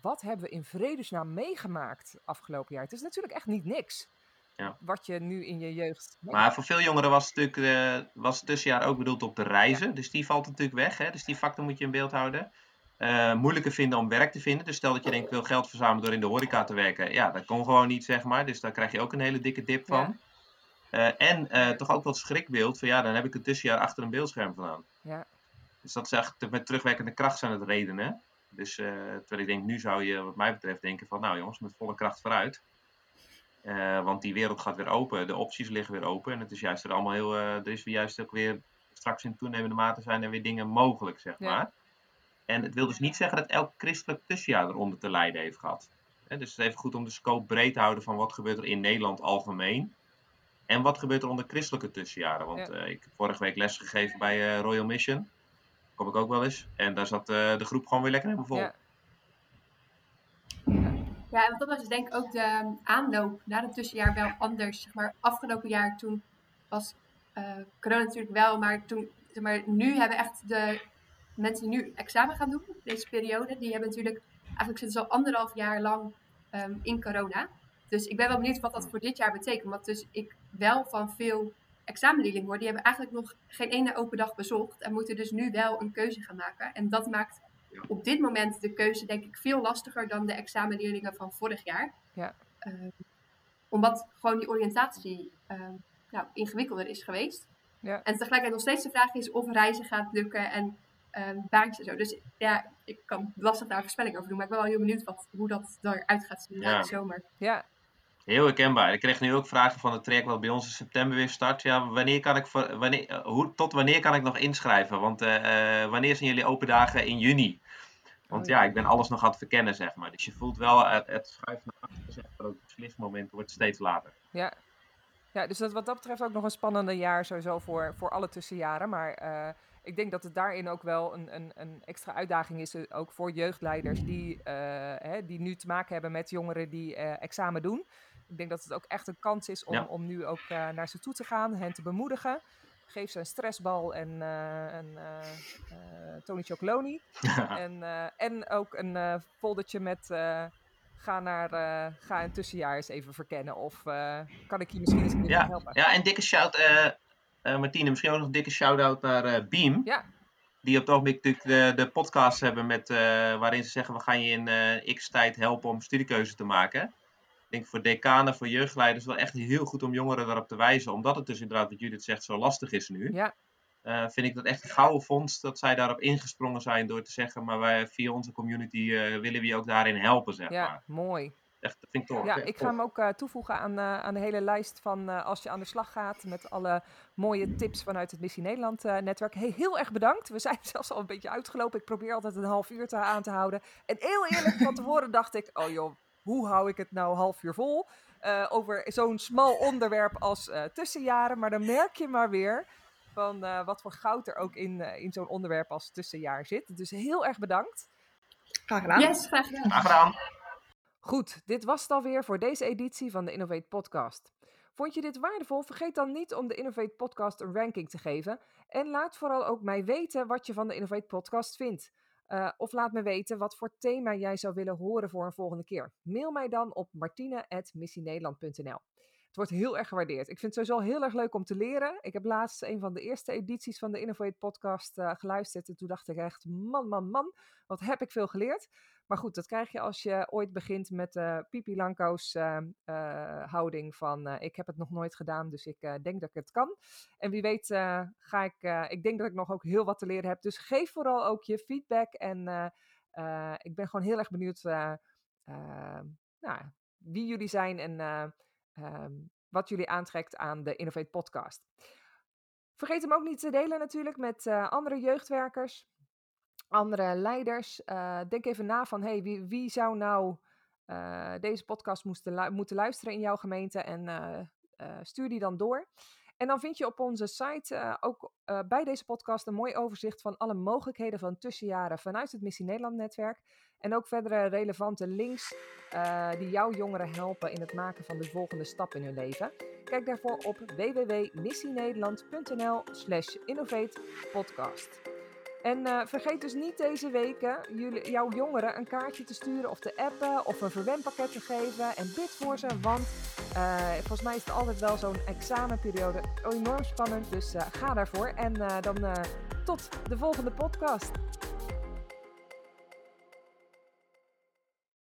wat hebben we in vredesnaam meegemaakt afgelopen jaar? Het is natuurlijk echt niet niks. Ja. Wat je nu in je jeugd. Maar voor veel jongeren was, het natuurlijk, eh, was het tussenjaar ook bedoeld op de reizen. Dus die valt natuurlijk weg. Hè? Dus die factor moet je in beeld houden. Eh, moeilijker vinden om werk te vinden. Dus stel dat je denkt, ik wil geld verzamelen door in de horeca te werken. Ja, dat kon gewoon niet, zeg maar. Dus daar krijg je ook een hele dikke dip van. Eh, en toch ook wat schrikbeeld van ja, dan heb ik een tussenjaar achter een beeldscherm vandaan. Ja. Dus dat is echt met terugwerkende kracht zijn het redenen. Dus terwijl ik denk, nu zou je wat mij betreft denken van nou jongens, met volle kracht vooruit. Eh, want die wereld gaat weer open, de opties liggen weer open. En het is juist er allemaal heel, eh, er is weer juist ook weer, straks in toenemende mate zijn er weer dingen mogelijk, zeg Ja. maar. En het wil dus niet zeggen dat elk christelijk tussenjaar eronder te lijden heeft gehad. dus het is even goed om de scope breed te houden van wat gebeurt er in Nederland algemeen. En wat gebeurt er onder christelijke tussenjaren. Want Ja. ik heb vorige week les gegeven bij eh, Royal Mission. Kom ik ook wel eens. En daar zat eh, de groep gewoon weer lekker helemaal vol. Ja. Ja, en dat was is denk ik ook de ehm, aanloop naar het tussenjaar wel anders. Zeg maar, afgelopen jaar toen was eh, corona natuurlijk wel, maar toen, zeg maar, nu hebben echt de mensen die nu examen gaan doen, deze periode, die hebben natuurlijk, eigenlijk zitten ze al anderhalf jaar lang ehm, in corona. Dus ik ben wel benieuwd wat dat voor dit jaar betekent. Want dus ik wel van veel examenleerlingen hoor, die hebben eigenlijk nog geen ene open dag bezocht en moeten dus nu wel een keuze gaan maken. En dat maakt op dit moment de keuze denk ik veel lastiger dan de examenleerlingen van vorig jaar. Ja. Ehm, omdat gewoon die oriëntatie ehm, nou, ingewikkelder is geweest. Ja. En tegelijkertijd nog steeds de vraag is of reizen gaat lukken en ehm baantjes en zo. Dus ja, ik kan lastig daar voorspelling over doen. Maar ik ben wel heel benieuwd wat, hoe dat eruit gaat zien na Ja. de zomer. Ja, Heel herkenbaar. Ik kreeg nu ook vragen van het traject wat bij ons in september weer start. Ja, wanneer kan ik voor, wanneer, eh, hoe, tot wanneer kan ik nog inschrijven? Want eh, eh, wanneer zijn jullie open dagen in juni? Want Oh, ja, ik ben alles nog aan het verkennen, zeg maar. Dus je voelt wel, het, het schuift naar achter, zeg maar. Ook het wordt steeds later. ja. Ja, dus dat, wat dat betreft ook nog een spannende jaar sowieso voor, voor alle tussenjaren. Maar eh, ik denk dat het daarin ook wel een, een, een extra uitdaging is, eh, ook voor jeugdleiders die, eh, hè, die nu te maken hebben met jongeren die examen doen. Ik denk dat het ook echt een kans is om, Ja. om nu ook naar ze toe te gaan, hen te bemoedigen. Geef ze een stressbal en eh, een eh eh, Tony Chocoloni. en, en ook een foldertje met ga, naar, ga een tussenjaar eens even verkennen. Of kan ik je misschien eens een Ja, helpen? ja en dikke shout, Martine, misschien ook nog een dikke shout-out naar Beam. Ja. Die op het ogenblik natuurlijk de, de podcast hebben met, waarin ze zeggen, we gaan je in x tijd helpen om studiekeuze te maken. Ik denk voor decanen, voor jeugdleiders wel echt heel goed om jongeren daarop te wijzen. Omdat het dus inderdaad, wat Judith zegt, zo lastig is nu. Ja. Eh, vind ik dat echt een gouden vondst dat zij daarop ingesprongen zijn door te zeggen, maar wij via onze community eh, willen we je ook daarin helpen, zeg Ja, maar. mooi. Echt, dat vind ik tof. Ja, ik ga hem ook eh, toevoegen aan, eh, aan de hele lijst van eh, als je aan de slag gaat met alle mooie tips vanuit het Missie Nederland eh, netwerk. Hey, heel erg bedankt. We zijn zelfs al een beetje uitgelopen. Ik probeer altijd een half uur te, aan te houden. En heel eerlijk, van tevoren dacht ik, oh joh, hoe hou ik het nou half uur vol? eh, over zo'n smal onderwerp als eh, tussenjaren. Maar dan merk je maar weer van eh, wat voor goud er ook in, in zo'n onderwerp als tussenjaar zit. Dus heel erg bedankt. Graag gedaan. Yes, graag gedaan. Graag gedaan. Goed, dit was het alweer voor deze editie van de Innovate Podcast. Vond je dit waardevol? Vergeet dan niet om de Innovate Podcast een ranking te geven. En laat vooral ook mij weten wat je van de Innovate Podcast vindt. Eh, of laat me weten wat voor thema jij zou willen horen voor een volgende keer. Mail mij dan op martine.missienederland.nl. Het wordt heel erg gewaardeerd. Ik vind het sowieso heel erg leuk om te leren. Ik heb laatst een van de eerste edities van de Innovate Podcast eh, geluisterd. En toen dacht ik echt, man, man, man, wat heb ik veel geleerd. Maar goed, dat krijg je als je ooit begint met de Pipi Lanko's eh, eh, houding van eh, ik heb het nog nooit gedaan, dus ik eh, denk dat ik het kan. En wie weet eh, ga ik, eh, ik denk dat ik nog ook heel wat te leren heb. Dus geef vooral ook je feedback en eh, eh, ik ben gewoon heel erg benieuwd eh, eh, nou, wie jullie zijn en eh, ehm, wat jullie aantrekt aan de Innovate podcast. Vergeet hem ook niet te delen natuurlijk met eh, andere jeugdwerkers andere leiders. eh, denk even na van hey, wie, wie zou nou eh, deze podcast moesten moeten luisteren in jouw gemeente en stuur die dan door. En dan vind je op onze site ook bij deze podcast een mooi overzicht van alle mogelijkheden van tussenjaren vanuit het Missie Nederland netwerk. En ook verdere relevante links eh, die jouw jongeren helpen in het maken van de volgende stap in hun leven. Kijk daarvoor op www.missienederland.nl slash innovate podcast. En eh, vergeet dus niet deze weken jullie, jouw jongeren een kaartje te sturen of te appen of een verwenpakket te geven. En bid voor ze, want eh, volgens mij is het altijd wel zo'n examenperiode enorm spannend. Dus ga daarvoor. En dan tot de volgende podcast.